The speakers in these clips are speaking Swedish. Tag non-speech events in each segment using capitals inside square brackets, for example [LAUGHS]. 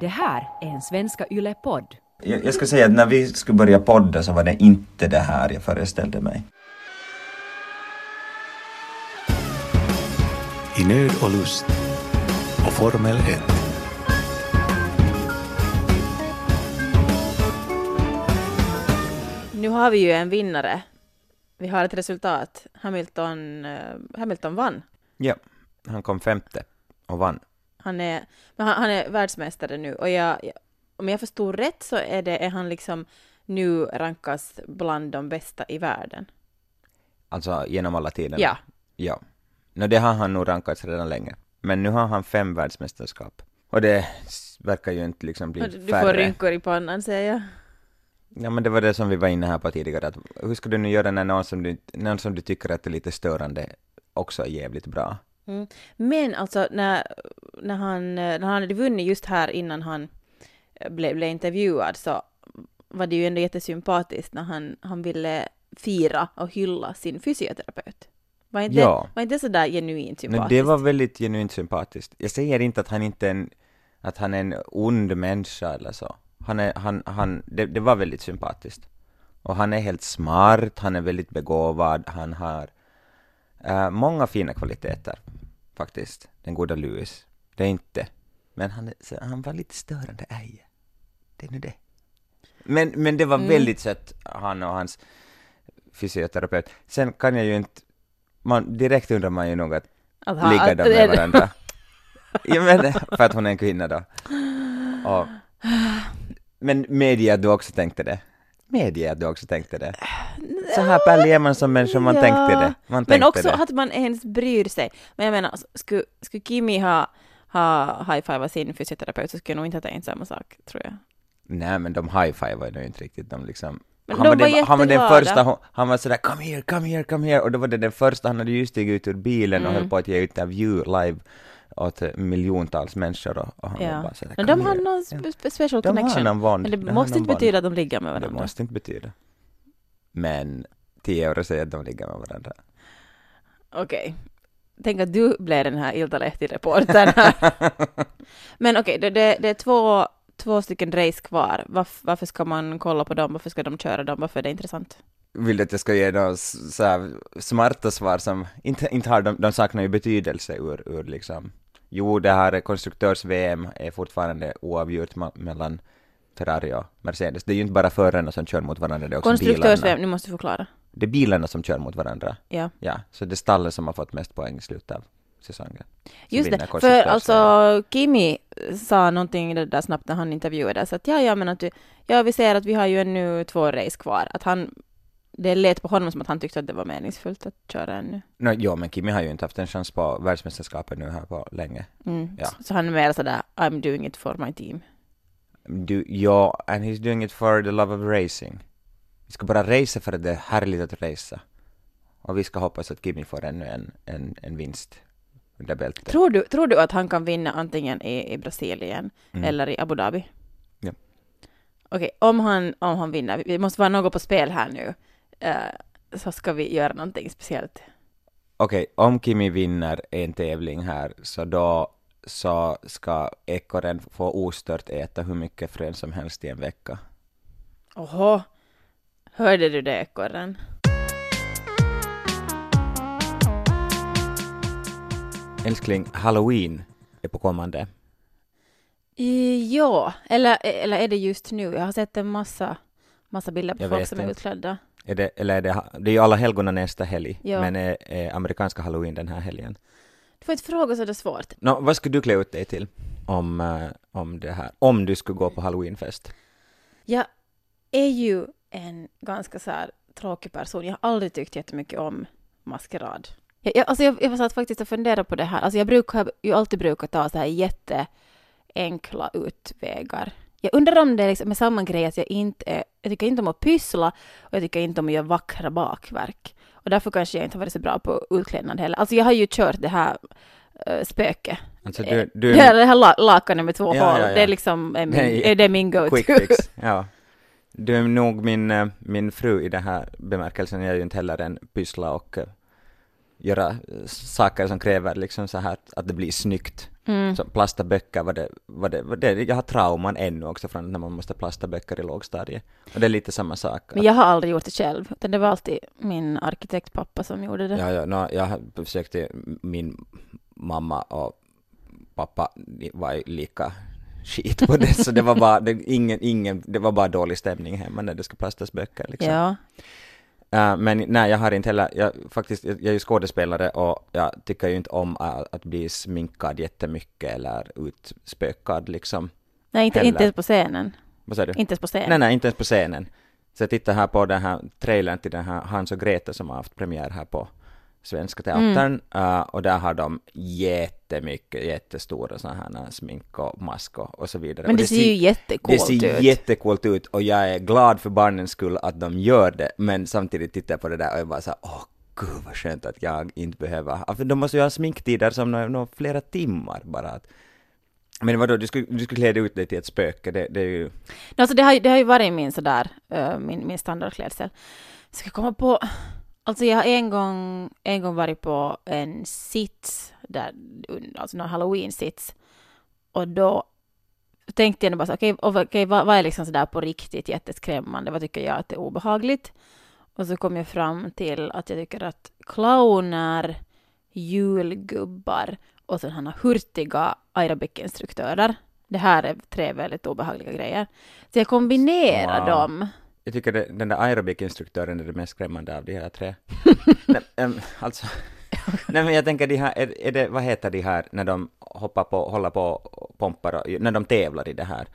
Det här är en Svenska Yle-podd. Jag, jag ska säga att när vi skulle börja podda så var det inte det här jag föreställde mig. I nöd och lust och Formel 1. Nu har vi ju en vinnare. Vi har ett resultat. Hamilton, eh, Hamilton vann. Ja, han kom femte och vann. Han är, men han, han är världsmästare nu och jag, jag, om jag förstod rätt så är, det, är han liksom nu rankas bland de bästa i världen. Alltså genom alla tiderna. Ja. Ja. No, det har han nog rankats redan länge. Men nu har han fem världsmästerskap. Och det verkar ju inte liksom bli Du färre. får rynkor i pannan säger jag. Ja men det var det som vi var inne här på tidigare, att hur ska du nu göra när någon som du, någon som du tycker att är lite störande också är jävligt bra? Mm. Men alltså när, när, han, när han hade vunnit just här innan han eh, blev, blev intervjuad så var det ju ändå jättesympatiskt när han, han ville fira och hylla sin fysioterapeut. Var inte, Ja. var inte sådär genuint sympatiskt? det var väldigt genuint sympatiskt. Jag säger inte att han inte är en, att han är en ond människa eller så. Han är, han, han, det, det var väldigt sympatiskt. Och han är helt smart, han är väldigt begåvad, han har eh, många fina kvaliteter faktiskt, den goda Lewis. Det är inte, men han, han var lite störande äje. Det är nu det. Men, men det var Mm. väldigt sött, han och hans fysioterapeut. Sen kan jag ju inte, man, direkt undrar man ju nog att Att ligger de med varandra? [LAUGHS] ja, men, för att hon är en kvinna då. Och, men medge att du också tänkte det. Medge att du också tänkte det. Så här pärlig är man som människa, man Ja, tänkte det. Man tänkte Men också det. att man ens bryr sig. Men jag menar, skulle, skulle Kimi ha, ha high-fivat sin fysioterapeut så skulle jag nog inte ha tänkt samma sak, tror jag. Nej men de high-fivar ju inte riktigt, de liksom han, var var den, han var den första, han var sådär come here, come here, come here och då var det den första, han hade just stigit ut ur bilen och Mm. höll på att ge intervju live åt miljontals människor och, och han var Ja. bara sådär Men de har here. någon spe- special De har connection. någon bond. Men det De måste inte betyda att de ligger med Det varandra. måste inte betyda. Men 10 euro säger att de ligger med varandra. Okej. Tänk att du blev den här Iltalehti-reportern här. [LAUGHS] Men okej, det, det, det är två, två stycken race kvar. Varf, varför ska man kolla på dem? Varför ska de köra dem? Varför är det intressant? Vill du att jag ska ge några så smarta svar som inte, inte har, de, de saknar ju betydelse ur, ur liksom, jo det här är konstruktörs-VM är fortfarande oavgjort mellan Ferrari och Mercedes. Det är ju inte bara förarna som kör mot varandra, det är också Konstruktörs bilarna. nu måste du förklara. Det är bilarna som kör mot varandra. Ja. Ja, så det är stallet som har fått mest poäng i slutet av säsongen. Just det, för alltså Kimi sa någonting det där snabbt när han intervjuades att ja, ja men att du, ja vi ser att vi har ju ännu två race kvar. Att han, det lät på honom som att han tyckte att det var meningsfullt att köra ännu. No, jo, men Kimi har ju inte haft en chans på världsmästerskapet nu här på länge. Mm. Ja. Så, så han är mer sådär I'm doing it for my team. Du, ja, and he's doing it for the love of racing. Vi ska bara racea för att det är härligt att racea. Och vi ska hoppas att Kimi får ännu en, en, en vinst under bältet. Tror du, tror du att han kan vinna antingen i, i Brasilien Mm. eller i Abu Dhabi? Ja. Okej, om, han, om han vinner, vi måste vara något på spel här nu, eh, så ska vi göra någonting speciellt. Okej, om Kimi vinner en tävling här så då så ska ekorren få ostört äta hur mycket frön som helst i en vecka. Oho, hörde du det ekorren? Älskling, halloween är på kommande. I, ja, eller, eller är det just nu? Jag har sett en massa, massa bilder på Jag folk vet som är inte. utklädda. Är det, eller är det, det är ju alla helgona nästa helg, Ja. men är, är amerikanska halloween den här helgen. Du får inte fråga så det är svårt. Nå, vad skulle du klä ut dig till om, eh, om det här, om du skulle gå på halloweenfest? Jag är ju en ganska så här tråkig person. Jag har aldrig tyckt jättemycket om maskerad. Jag, jag, alltså jag, jag satt faktiskt och funderade på det här. Alltså jag brukar ju alltid brukar ta så här jätteenkla utvägar. Jag undrar om det är liksom med samma grej att jag inte är, jag tycker inte om att pyssla och jag tycker inte om att göra vackra bakverk. Och därför kanske jag inte har varit så bra på utklädnad heller. Alltså jag har ju kört det här uh, spöke. Alltså Eh, du, du Det här, det här la, lakanet med två Ja, hål, ja, ja. det är liksom är min, Nej, är det min go-to. quick fix, [LAUGHS] ja. Du är nog min, eh, min fru i den här bemärkelsen, jag är ju inte heller en pyssla och eh, göra saker som kräver liksom så här att, det blir snyggt. Mm. Så plasta böcker var det, var det, var det, jag har trauman ännu också från när man måste plasta böcker i lågstadiet. Och det är lite samma sak. Men jag har aldrig gjort det själv, utan det var alltid min arkitektpappa som gjorde det. Ja, ja, no, jag har försökt, min mamma och pappa var lika skit på det, så det var bara, det, ingen, ingen, det var bara dålig stämning hemma när det skulle plastas böcker liksom. Ja. Uh, men nej, jag har inte heller, jag, faktiskt, jag är ju skådespelare och jag tycker ju inte om att, att bli sminkad jättemycket eller utspökad liksom. Nej, inte, Heller. inte ens på scenen. Vad sa du? Inte ens på scenen. Nej, nej, inte ens på scenen. Så jag tittar här på den här trailern till den här Hans och Greta som har haft premiär här på Svenska Teatern uh, och där har de jättemycket, jättestora sådana här smink och mask och, så vidare. Men och det ser ju jättecoolt Det ser ut. jättecoolt ut och jag är glad för barnens skull att de gör det, men samtidigt tittar jag på det där och jag bara så här, åh gud vad skönt att jag inte behöver, för de måste ju ha sminktider som nå- nå flera timmar bara. Att, men vadå, du skulle, du skulle klä dig ut dig till ett spöke, det, det är ju... Alltså det har, det har ju varit min sådär, uh, min, min standardklädsel. Ska jag komma på, alltså jag har en gång, en gång varit på en sits, där, alltså någon halloween-sits. Och då tänkte jag bara så, okej, och okej, vad, vad är liksom sådär på riktigt jätteskrämmande, vad tycker jag att det är obehagligt? Och så kom jag fram till att jag tycker att clowner, julgubbar och sådana hurtiga aerobic-instruktörer, det här är tre väldigt obehagliga grejer. Så jag kombinerar Wow. dem. Jag tycker det, den där aerobic-instruktören är det mest skrämmande av de här tre. [LAUGHS] Nej, em, alltså, nej men jag tänker de här, är, är det, vad heter de här när de hoppar på, håller på och pompar, och, när de tävlar i det här?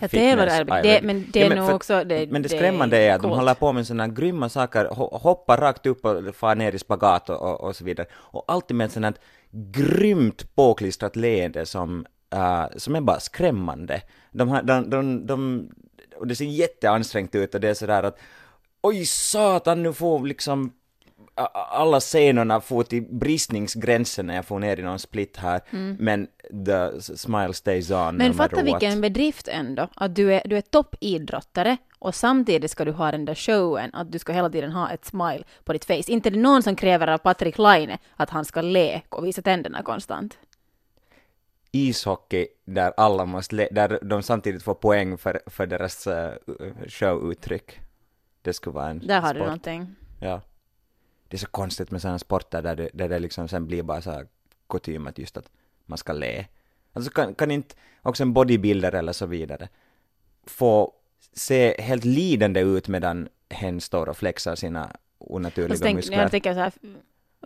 Jag tävlar aerobic, det, men det är men nog för- också... Det, men det det skrämmande är att de håller på med sådana grymma saker, ho- hoppar rakt upp och far ner i spagat och, och, och så vidare. Och alltid med ett sådant här grymt påklistrat leende som, äh, som är bara skrämmande. De, har, de, de, de, och det ser jätteansträngt ut och det är sådär att oj satan, nu får liksom alla scenerna får till bristningsgränsen när jag får ner i någon split här, men the smile stays on Mm. Men no fatta matter what. vilken bedrift ändå, att du är, du är toppidrottare och samtidigt ska du ha den där showen, att du ska hela tiden ha ett smile på ditt face. Inte det någon som kräver av Patrik Laine att han ska le och visa tänderna konstant. Ishockey där alla måste le- där de samtidigt får poäng för, för deras uh, showuttryck. Det skulle vara en Där har du sport. någonting. Ja. Det är så konstigt med sådana sporter där det, där det liksom sen blir bara så här kutym att just att man ska le. Alltså kan, kan inte också en bodybuilder eller så vidare få se helt lidande ut medan hen står och flexar sina onaturliga tänk, muskler. jag tänker så här,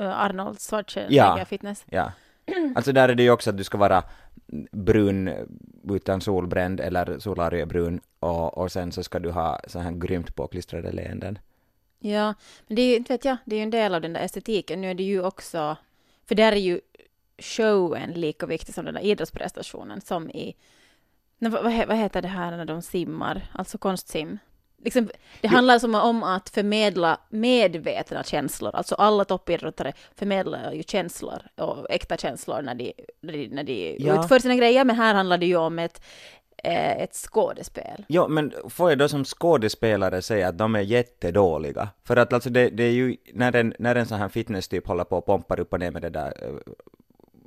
uh, Arnold Schwarzenegger Ja. fitness. Ja. [CLEARS THROAT] Alltså där är det ju också att du ska vara brun utan solbränd eller solariebrun och, och sen så ska du ha så här grymt påklistrade leenden. Ja, men det är ju, inte vet jag, det är ju en del av den där estetiken. Nu är det ju också, för där är ju showen lika viktig som den där idrottsprestationen som i, vad, vad heter det här när de simmar, alltså konstsim? Liksom, det handlar som om att förmedla medvetna känslor, alltså alla toppidrottare förmedlar ju känslor och äkta känslor när de, när de, när de Ja. utför sina grejer, men här handlar det ju om ett, eh, ett skådespel. Jo, men får jag då som skådespelare säga att de är jättedåliga? För att alltså det, det är ju, när en, när en sån här fitnesstyp håller på och pompar upp och ner med det där uh,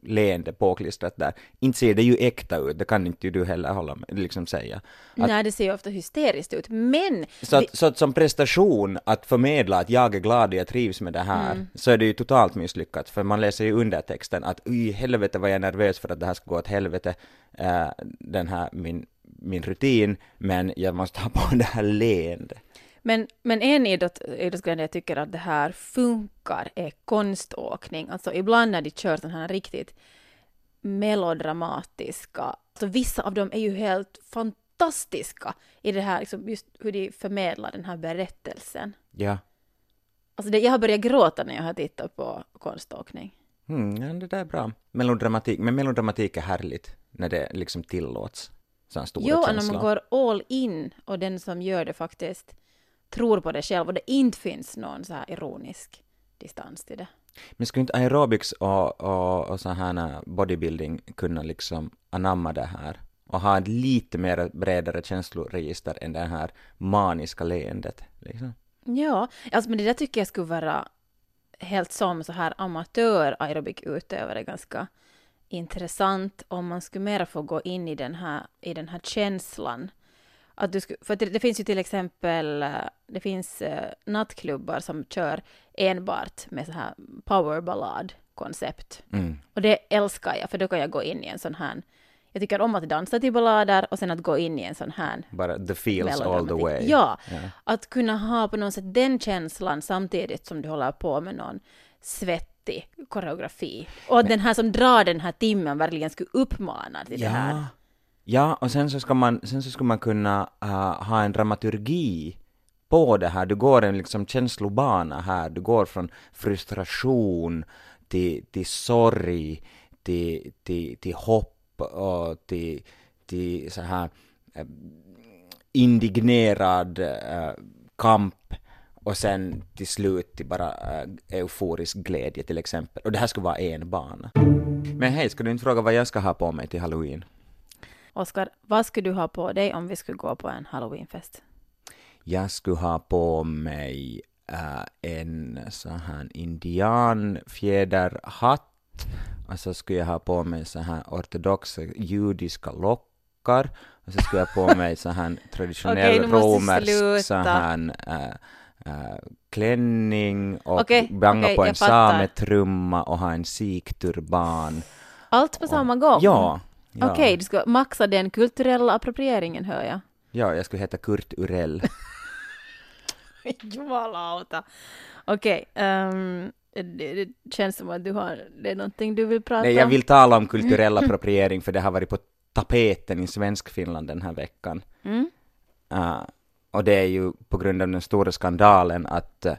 leende påklistrat där, inte ser det ju äkta ut, det kan inte ju du heller hålla med, liksom säga. Att, Nej, det ser ju ofta hysteriskt ut, men så, att, så att som prestation att förmedla att jag är glad och jag trivs med det här, Mm. så är det ju totalt misslyckat, för man läser ju undertexten att i helvete vad jag är nervös för att det här ska gå åt helvete, eh, den här min, min rutin, men jag måste ha på det här leendet. Men, men en idrott, idrottsgren där jag tycker att det här funkar är konståkning. Alltså ibland när de kör sådana här riktigt melodramatiska, alltså vissa av dem är ju helt fantastiska i det här, liksom just hur de förmedlar den här berättelsen. Ja. Alltså det, jag har börjat gråta när jag har tittat på konståkning. Mm, ja, det där är bra. Melodramatik, men melodramatik är härligt när det liksom tillåts. Jo, när man går all in och den som gör det faktiskt tror på det själv och det inte finns någon så här ironisk distans till det. Men skulle inte aerobics och, och, och så här bodybuilding kunna liksom anamma det här? Och ha ett lite mer bredare känsloregister än det här maniska leendet. Liksom. Ja, alltså men det där tycker jag skulle vara helt som så här amatör aerobik-utövare ganska intressant om man skulle mera få gå in i den här, i den här känslan. Att du skulle, för det, det finns ju till exempel eh, det finns uh, nattklubbar som kör enbart med så här powerballad-koncept. Mm. Och det älskar jag, för då kan jag gå in i en sån här... Jag tycker om att dansa till ballader och sen att gå in i en sån här Bara the feels all the way. Ja, Ja. att kunna ha på något sätt den känslan samtidigt som du håller på med någon svettig koreografi. Och att den här som drar den här timmen verkligen skulle uppmana till det här. Ja, och sen så ska man, sen så ska man kunna uh, ha en dramaturgi på det här. Du går en liksom känslobana här. Du går från frustration till, till sorg, till, till, till hopp och till, till så här uh, indignerad uh, kamp och sen till slut till bara euforisk glädje till exempel. Och det här skulle vara en bana. Men hej, ska du inte fråga vad jag ska ha på mig till halloween? Oskar, vad skulle du ha på dig om vi skulle gå på en halloweenfest? Jag skulle ha på mig äh, en sån här indianfjäderhatt och så skulle jag ha på mig så här ortodoxa judiska lockar och så skulle jag ha på mig så här [LAUGHS] traditionell du romersk så här äh, äh, klänning och Okej, banga okej, på en sametrumma och ha en sikturban. Allt på samma gång? Ja. Ja. Okej, du ska maxa den kulturella approprieringen, hör jag. Ja, jag skulle heta Kurt Urell. [LAUGHS] Jumalauta. Okej, ehm, det, det känns som att du har, det är någonting du vill prata Nej, jag om. vill tala om kulturell [LAUGHS] appropriering för det har varit på tapeten i Svenskfinland den här veckan. Mm? Uh, och det är ju på grund av den stora skandalen att uh,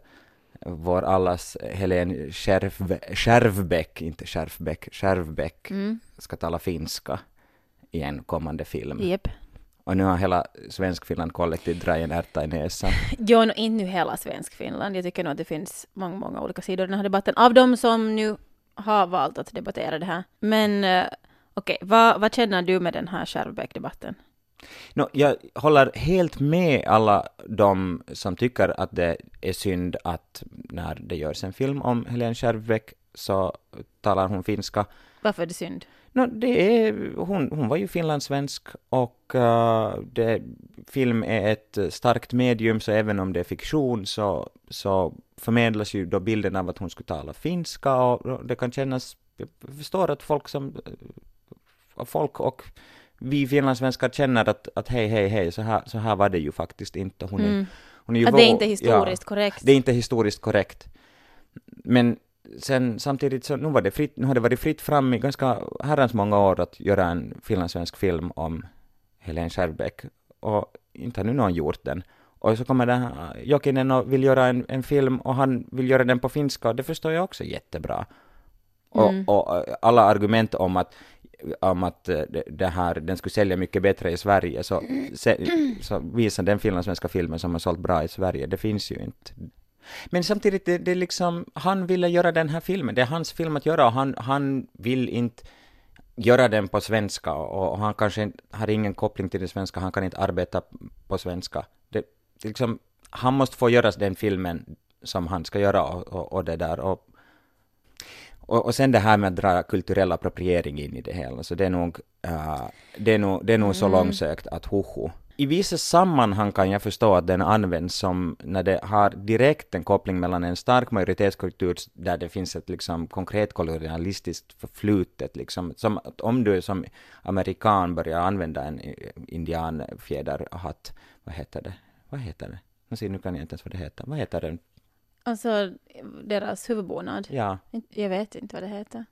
vår allas Helen Skärv, Skärvbäck, inte Skärvbäck, Skärvbäck Mm. ska tala finska i en kommande film. Jep. Och nu har hela Svenskfinland kollektivt dragit en ärta i näsan. [LAUGHS] Jo, no, inte nu hela Svenskfinland. Jag tycker nog att det finns många, många olika sidor i den här debatten. Av de som nu har valt att debattera det här. Men uh, okej, vad, vad känner du med den här Skärvbäck-debatten? No, jag håller helt med alla de som tycker att det är synd att när det görs en film om Helene Skärvbäck så talar hon finska. Varför är det synd? No, det är, hon, hon var ju finlandssvensk och uh, det, film är ett starkt medium så även om det är fiktion så, så förmedlas ju då bilden av att hon skulle tala finska och det kan kännas, jag förstår att folk som, uh, folk och vi finlandssvenskar känner att, att hej, hej, hej, så här, så här var det ju faktiskt inte. Hon är, Mm. hon är ju Att det är inte historiskt korrekt. det är inte historiskt korrekt. Men sen samtidigt så nu, var det fritt, nu har det varit fritt fram i ganska herrans många år att göra en finlandssvensk film om Helene Skärbeck och inte har nu någon gjort den. Och så kommer den här Jokinen och vill göra en, en film och han vill göra den på finska och det förstår jag också jättebra. Och, Mm. och eh, alla argument om att om att eh, det, här, den skulle sälja mycket bättre i Sverige, så, se, så visa den finlandssvenska filmen som har sålt bra i Sverige, det finns ju inte. Men samtidigt, det, det liksom, han ville göra den här filmen, det är hans film att göra och han, han vill inte göra den på svenska och, och han kanske inte, har ingen koppling till det svenska, han kan inte arbeta på svenska. Det, liksom, han måste få göra den filmen som han ska göra och, och, och det där. Och, och, och sen det här med att dra kulturell appropriering in i det hela, så det är nog, äh, det är nog, det är nog så långsökt att hoho. I vissa sammanhang kan jag förstå att den används som när det har direkt en koppling mellan en stark majoritetskultur där det finns ett liksom konkret kolonialistiskt förflutet, liksom, som att om du som amerikan börjar använda en indianfjäderhatt, vad heter det? Vad heter det? Nu kan jag inte ens vad det heter. Vad heter den? Alltså, deras huvudbonad. Ja, Jag vet inte vad det heter.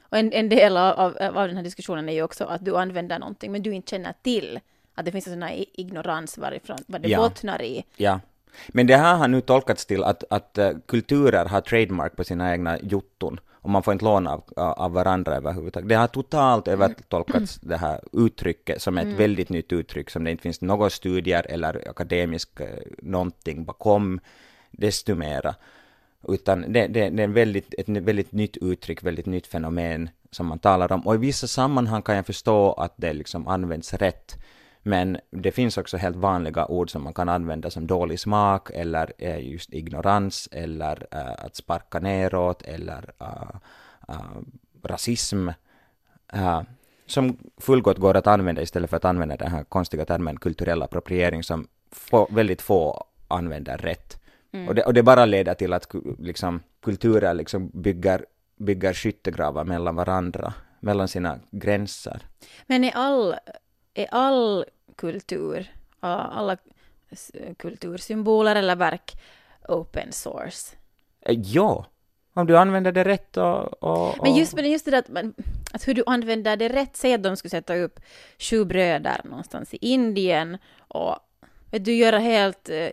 Och en, en del av, av, den här diskussionen är ju också att du använder någonting men du inte känner till att det finns en sån här ignorans varifrån, vad det Ja. bottnar i. Ja. Men det här har nu tolkats till att, att eh, kulturer har trademark på sina egna jotton och man får inte låna av, av varandra överhuvudtaget. Det har totalt övertolkats det här uttrycket som ett väldigt nytt uttryck som det inte finns några studier eller akademisk eh, någonting bakom, desto mera. Utan det, det, det är en väldigt, ett väldigt nytt uttryck, väldigt nytt fenomen som man talar om. Och i vissa sammanhang kan jag förstå att det liksom används rätt. Men det finns också helt vanliga ord som man kan använda som dålig smak eller eh, just ignorans eller eh, att sparka neråt eller eh, eh, rasism eh, som fullgott går att använda istället för att använda den här konstiga termen kulturell appropriering som få, väldigt få använder rätt. Och, det, och det bara leder till att liksom, kulturer liksom bygger, bygger skyttegravar mellan varandra, mellan sina gränser. Men är all, är all kultur, alla kultursymboler eller verk open source? Eh, ja, om du använder det rätt och... och, Men och- just, men just det där att, man, att hur du använder det rätt, säg att de skulle sätta upp sju bröder någonstans i Indien och du göra helt eh,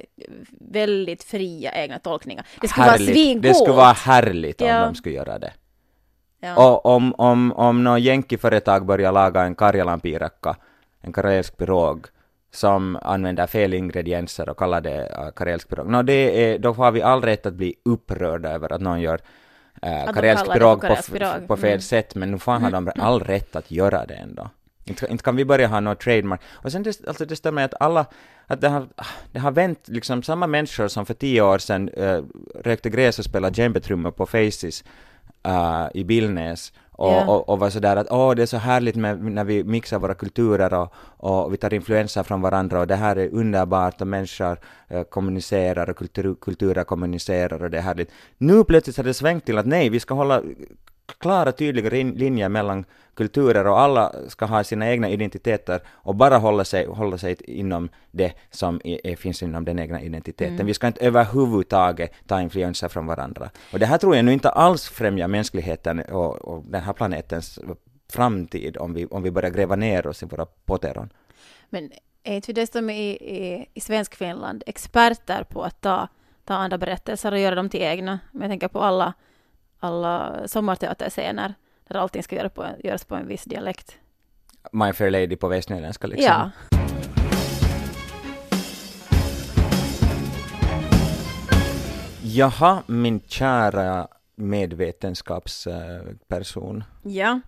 väldigt fria egna tolkningar. Det skulle vara härligt. svingott. Det skulle vara härligt om Ja. de skulle göra det. ja. Och om, om, om något jänkiföretag börjar laga en karjalanpiirakka, en karelsk pirog, som använder fel ingredienser och kallar det uh, karelsk pirog, no, det är, då har vi all rätt att bli upprörda över att någon gör de karelsk pirog på, på fel Mm. sätt, men nu fan har de all rätt att göra det ändå. Inte, inte kan vi börja ha något trademark. Och sen det, alltså det stämmer att alla, att det har, det har vänt liksom samma människor som för tio år sedan uh, rökte gräs och spelade djembetrummor på Faces uh, i Billnäs och, Ja. och, och var sådär att åh, det är så härligt med, när vi mixar våra kulturer och, och vi tar influenser från varandra och det här är underbart och människor eh, kommunicerar och kultur, kulturer kommunicerar och det är härligt. Nu plötsligt har det svängt till att nej, vi ska hålla klara tydliga linjer mellan kulturer och alla ska ha sina egna identiteter och bara hålla sig, hålla sig inom det som är, finns inom den egna identiteten. Vi ska inte överhuvudtaget ta influenser från varandra. Och det här tror jag nu inte alls främjar mänskligheten och, och den här planetens framtid om vi, om vi börjar gräva ner oss i våra poteron. Men är inte vi dessutom i, i, i svensk Finland experter på att ta, ta andra berättelser och göra dem till egna? Men jag tänker på alla, alla sommarteaterscener där allting ska göras på, en- göras på en viss dialekt. My Fair Lady på västnyländska liksom. Ja. Jaha, min kära medvetenskapsperson. Ja.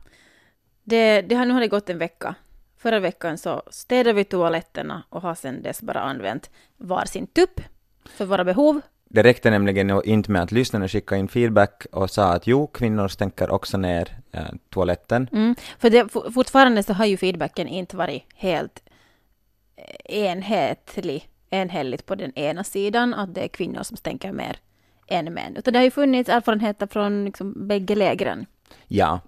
Det, det har, nu har det gått en vecka. Förra veckan så städade vi toaletterna och har sedan dess bara använt varsin tupp för våra behov. Det räckte nämligen inte med att lyssnarna skickade in feedback och sa att jo, kvinnor stänker också ner eh, toaletten. Mm. För det, for- fortfarande så har ju feedbacken inte varit helt eh, enhetlig, enhälligt på den ena sidan, att det är kvinnor som stänker mer än män. Utan det har ju funnits erfarenheter från liksom bägge lägren. Ja.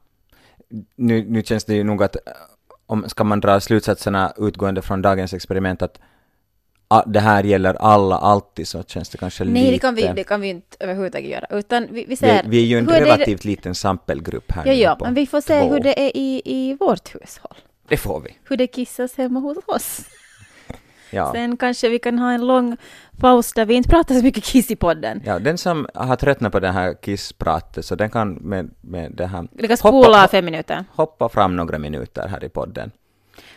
Nu, nu känns det ju nog att eh, om ska man dra slutsatserna utgående från dagens experiment att det här gäller alla alltid så känns det kanske lite... Nej, det kan, vi, det kan vi inte överhuvudtaget göra. Utan vi, vi vi, ser... vi är ju en är det- relativt liten sampelgrupp här Ja, ja, men vi får se två. hur det är i, i vårt hushåll. Det får vi. Hur det kissas hemma hos oss. [LAUGHS] Ja. Sen kanske vi kan ha en lång paus där vi inte pratar så mycket kiss i podden. ja, den som har tröttnat på det här kisspratet så den kan med, med det här Vi kan spola hoppa, fem minuter. hoppa fram några minuter här i podden.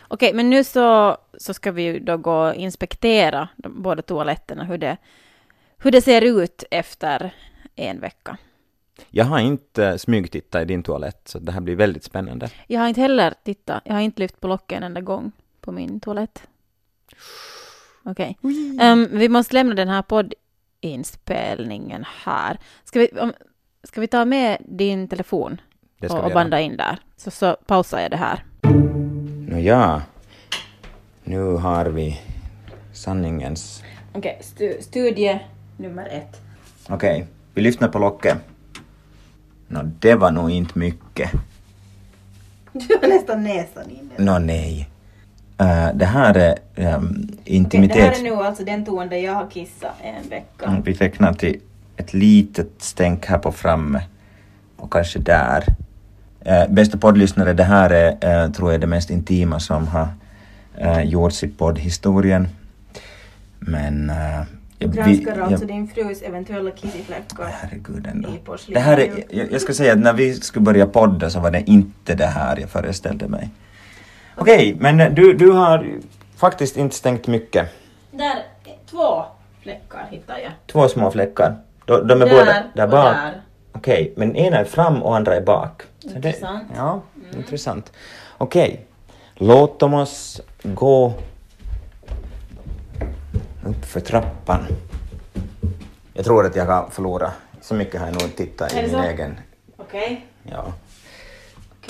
Okej, men nu så, så ska vi ju då gå och inspektera de båda toaletterna, hur det, hur det ser ut efter en vecka. Jag har inte smygtittat i din toalett, så det här blir väldigt spännande. Jag har inte heller tittat, jag har inte lyft på locket en enda gång på min toalett. Okej. Ehm, vi måste lämna den här poddinspelningen här. Ska vi, om, ska vi ta med din telefon och, och banda in där? Så, så pausar jag det här. Ja, nu har vi sanningens... Okej, stu, studie nummer ett. Okej, vi lyssnar på locket. Nå, det var nog inte mycket. Du har nästan näsan inne. Nå, nej. Eh, det här är um, Det här är nu alltså den toan där jag har kissat en vecka. Mm, Vi tecknar till ett litet stänk här på framme och kanske där. Eh, bästa poddlyssnare, det här är, eh, tror jag, det mest intima som har eh, gjorts i poddhistorien. Men... Eh, jag- Granskar vi- alltså jag- din frus eventuella kissifläckar Herregud ändå. i. Det här är, jag, jag ska säga att när vi skulle börja podda så var det inte det här jag föreställde mig. Okej, men eh, du, du har faktiskt inte stängt mycket. Där, är två fläckar hittar jag. Två små fläckar. De, de är Där båda där och bak. där. Okej, men ena är fram och andra är bak. Så det- Intressant. Mm. ja, intressant. Okej, låt oss gå upp för trappan. Jag tror att jag har förlorat. Så mycket har jag nog tittat i det min så? egen... Okej. Ja.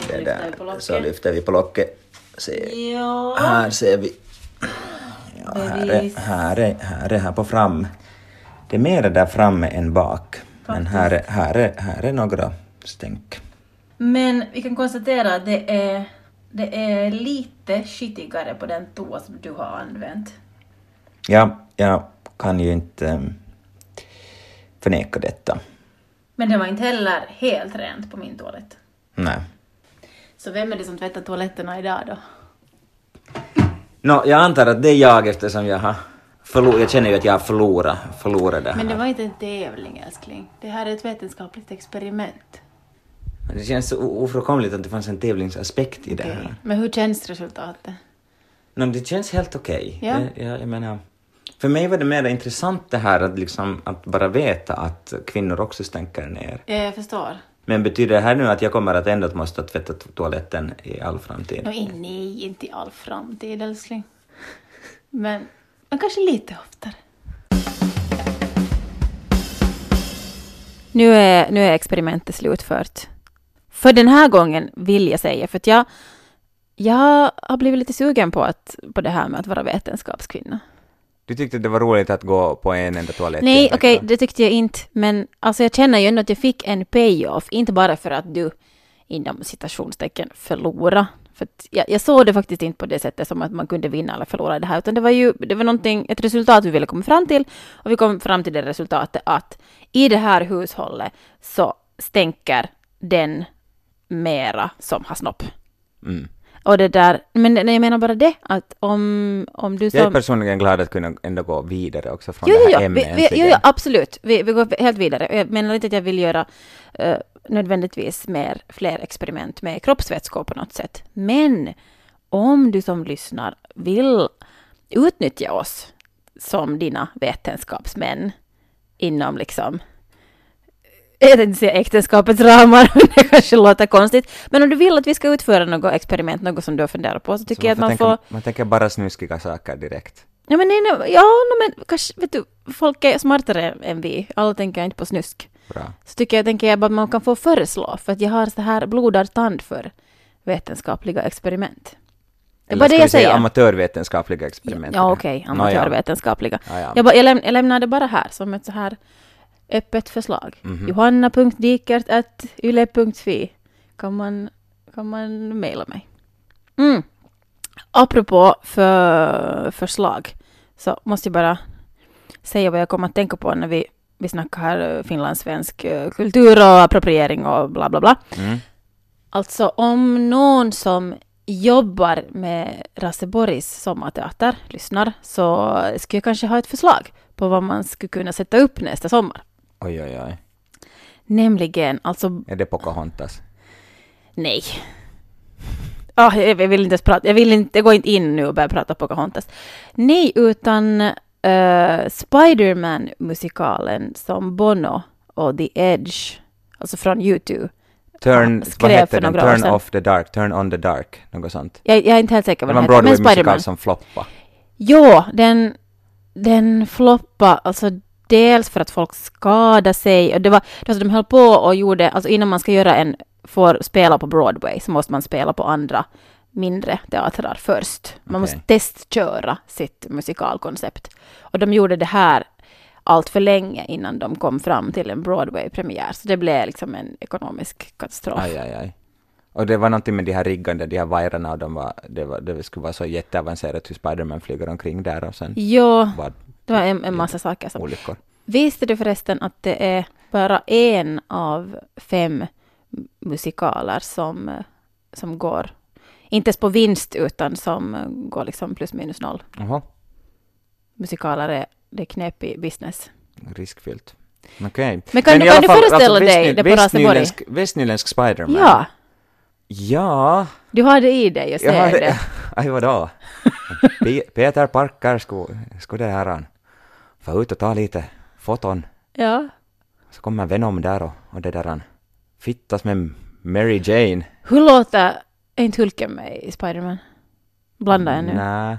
Det lyfter där. Så lyfter vi på locket. Se. Ja. Här ser vi. Ja, här, är, här, är, här är här på fram. Det är mer där framme än bak. Men här är, här, är, här är några stänk. Men vi kan konstatera att det är, det är lite skitigare på den toa som du har använt. Ja, jag kan ju inte um, förneka detta. Men det var inte heller helt rent på min toalett. Nej. Så vem är det som tvättar toaletterna idag då? Nå, jag antar att det är jag eftersom jag har förlorat, jag känner ju att jag har förlorat, förlorat det här. Men det var inte en tävling älskling. Det här är ett vetenskapligt experiment. Men det känns så ofrånkomligt att det fanns en tävlingsaspekt i det här. Men hur känns resultatet? No, det känns helt okej. Ja. Det- Jag, jag menar, för mig var det mer intressant det här att, liksom, att bara veta att kvinnor också stänker ner. Ja, jag förstår. Men betyder det här nu att jag kommer att ändå måste tvätta to- toaletten i all framtid? I- nej, inte i all framtid älskling. Men, men kanske lite oftare. Nu är, nu är experimentet slutfört. För den här gången vill jag säga, för att jag, jag har blivit lite sugen på, att, på det här med att vara vetenskapskvinna. Du tyckte det var roligt att gå på en enda toalett? Nej, okej, vecka? det tyckte jag inte. Men alltså jag känner ju ändå att jag fick en payoff. Inte bara för att du inom citationstecken förlora. För jag, jag såg det faktiskt inte på det sättet som att man kunde vinna eller förlora det här. Utan det var ju det var någonting, ett resultat vi ville komma fram till. Och vi kom fram till det resultatet att i det här hushållet så stänker den mera som har snopp. Mm. Och det där, men jag menar bara det att om, om du som... Jag är personligen glad att kunna ändå gå vidare också från Jo, det här jo, ämnet vi, vi, jo, jo absolut. Vi, vi går helt vidare. Jag menar inte att jag vill göra eh, nödvändigtvis mer, fler experiment med kroppsvätskor på något sätt. Men om du som lyssnar vill utnyttja oss som dina vetenskapsmän inom liksom [LAUGHS] jag tänkte säga äktenskapets ramar, [LAUGHS] men det kanske låter konstigt. Men om du vill att vi ska utföra något experiment, något som du har funderat på, så tycker Så jag att man tänka, får... man tänker bara snuskiga saker direkt. Ja, men, nej, nej, ja, men kanske, vet du, folk är smartare än vi. Alla tänker inte på snusk. Bra. Så tycker jag, tänker jag bara att man kan få föreslå, för att jag har så här blodad tand för vetenskapliga experiment. Det Eller bara det ska vi jag säga säger. amatörvetenskapliga experiment? Ja, okej, Nå, ja. amatörvetenskapliga. Ja, ja. Jag, jag, läm, jag lämnar det bara här som ett så här öppet förslag. Mhm. Johanna.dikert.yle.fi kan man, kan man mejla mig. Mm. Apropå för förslag så måste jag bara säga vad jag kommer att tänka på när vi, vi snackar här eh, finlandssvensk eh, kultur och appropriering och bla bla bla. Mm. Alltså om någon som jobbar med Raseborgs sommarteater lyssnar så skulle jag kanske ha ett förslag på vad man skulle kunna sätta upp nästa sommar. Oj, oj, oj. Nämligen, alltså Är det Pocahontas? nej. Ah, jag, vill inte ens prata, jag vill inte, jag går inte in nu och börjar prata Pocahontas. Nej, utan uh, Spiderman-musikalen som Bono och The Edge, alltså från YouTube. Turn, Ah, vad heter den? Turn off the dark, turn on the dark, något sånt. Jag, jag är inte helt säker Det vad var den en heter, men Spiderman. Broadway-musikal som floppade. Jo, den, den floppade, alltså dels för att folk skadade sig och det var, alltså de höll på och gjorde, alltså innan man ska göra en, får spela på Broadway så måste man spela på andra mindre teatrar först. Man Okej. måste testköra sitt musikalkoncept. Och de gjorde det här allt för länge innan de kom fram till en Broadway-premiär. Så det blev liksom en ekonomisk katastrof. Aj, aj, aj. Och det var någonting med de här riggande, de här vajrarna och de var, det, var, det skulle vara så jätteavancerat hur Spiderman flyger omkring där och sen Jo, var det var en, en massa saker som olyckor. Visste du förresten att det är bara en av fem musikaler som, som går, inte ens på vinst, utan som går liksom plus minus noll. Jaha, Musikaler är, det är knepig business. riskfyllt. Okej. Men kan alla kan du fall, föreställa dig västny- det på Raseborg? västnyländsk, Spiderman? Ja, Ja, du har det i dig, jag ser jag det. [LAUGHS] Aj, vadå? [LAUGHS] Pe- Peter Parker skulle, skulle det här han få ut och ta lite foton. Ja. Så kommer Venom där och, och det där han fittas med Mary Jane. Hur låter, är inte Hulken med i Spiderman? Blanda jag nu. Nej.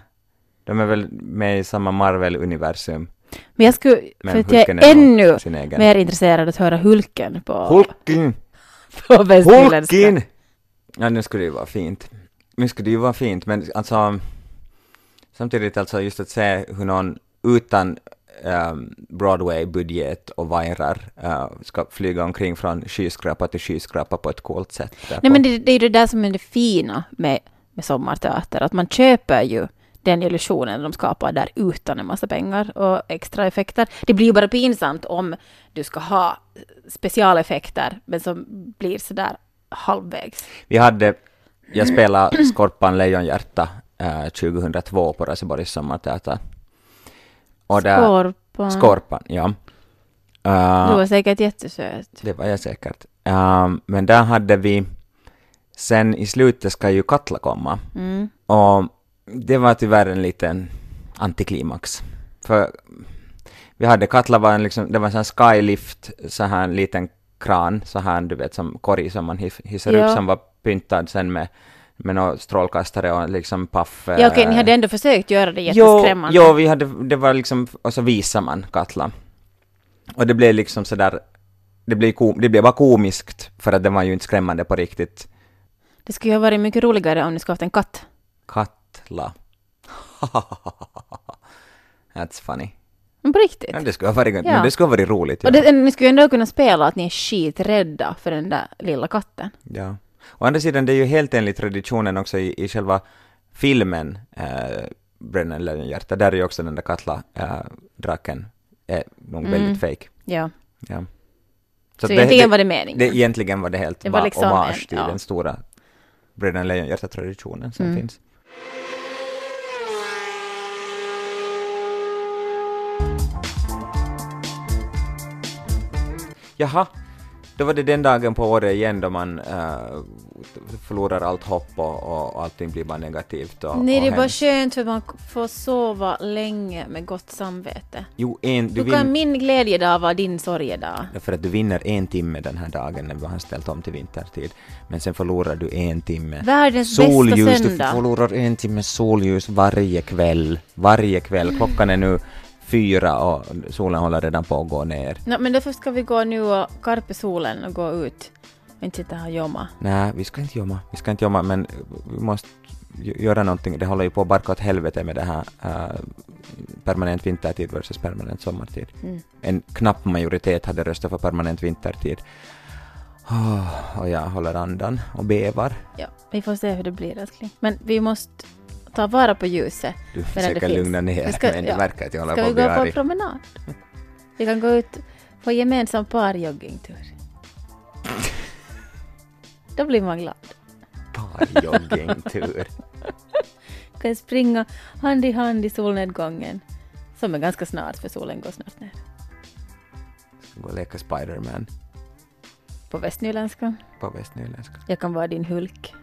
De är väl med i samma Marvel-universum. Men jag skulle, Men för att jag är ännu mer intresserad att höra Hulken på, Hulken! [LAUGHS] på västnyländska. Hulken! Ja, nu skulle det ju vara fint. Nu skulle det ju vara fint, men alltså samtidigt alltså just att se hur någon utan Broadway-budget och vajrar uh, ska flyga omkring från skyskrapa till skyskrapa på ett coolt sätt. Nej, men det, det är ju det där som är det fina med, med sommarteater, att man köper ju den illusionen de skapar där utan en massa pengar och extra effekter. Det blir ju bara pinsamt om du ska ha specialeffekter, men som blir sådär halvvägs. Vi hade, jag spelade Skorpan Lejonhjärta eh, 2002 på Raseborgs sommarteater. Och där, Skorpan. Skorpan, ja. Eh, Du var säkert jättesöt. det var jag säkert. Eh, men där hade vi, sen i slutet ska ju Katla komma. Mm. Och det var tyvärr en liten antiklimax. För vi hade Katla var en liksom, det var en sån här skylift, så här en liten kran, så här du vet som korg som man his- hissar Ja. upp som var pyntad sen med, med några strålkastare och liksom paff. Ja okej, eh, ni hade ändå försökt göra det Jo, jätteskrämmande. jo, vi hade, det var liksom, och så visar man Katla. Och det blev liksom sådär, det blev, kom, det blev bara komiskt, för att det var ju inte skrämmande på riktigt. Det skulle ju ha varit mycket roligare om ni skulle haft en katt. Katla. [LAUGHS] That's funny. Men på riktigt. Ja, det skulle ha varit, Ja. det skulle ha varit roligt. Ja. Och det, ni skulle ju ändå kunna spela att ni är skiträdda för den där lilla katten. ja. Å andra sidan, det är ju helt enligt traditionen också i, i själva filmen äh, Brännande Lejonhjärta, där är ju också den där Katla-draken är nog Mm. väldigt fake. Ja. Ja. Så, att egentligen var det meningen. Det, egentligen var det helt Det var liksom hommage en- till ja. den stora Brännande Lejonhjärta-traditionen som Mm. finns. Jaha, då var det den dagen på året igen då man äh, förlorar allt hopp och, och allting blir bara negativt och, Nej, och det är bara skönt för man får sova länge med gott samvete. Jo, en, du Hur kan min glädjedag vara din sorgedag? Därför att du vinner en timme den här dagen när vi har ställt om till vintertid. Men sen förlorar du en timme Världens solljus. bästa Du söndag. förlorar en timme solljus varje kväll. Varje kväll. Klockan är nu fyra och solen håller redan på att gå ner. Nå, men därför ska vi gå nu och karpa solen och gå ut och inte sitta här och jobba. Nej, vi ska inte jobba. Vi ska inte jobba, men vi måste gö- göra någonting. Det håller ju på att barka åt helvete med det här äh, permanent vintertid versus permanent sommartid. Mm. En knapp majoritet hade röstat för permanent vintertid. Oh, och jag håller andan och bevar. Ja, vi får se hur det blir älskling. Men vi måste ta vara på ljuset. Du försöker lugna ner Vi ska- men det ja. verkar att jag håller Ska på vi att bli gå på arg. promenad? Vi kan gå ut på gemensam parjoggingtur. Då blir man glad. Parjoggingtur. [LAUGHS] Kan springa hand i hand i solnedgången. Som är ganska snart, för solen går snart ner. Gå och leka Spiderman På västnyländska. på västnyländska. Jag kan vara din Hulk.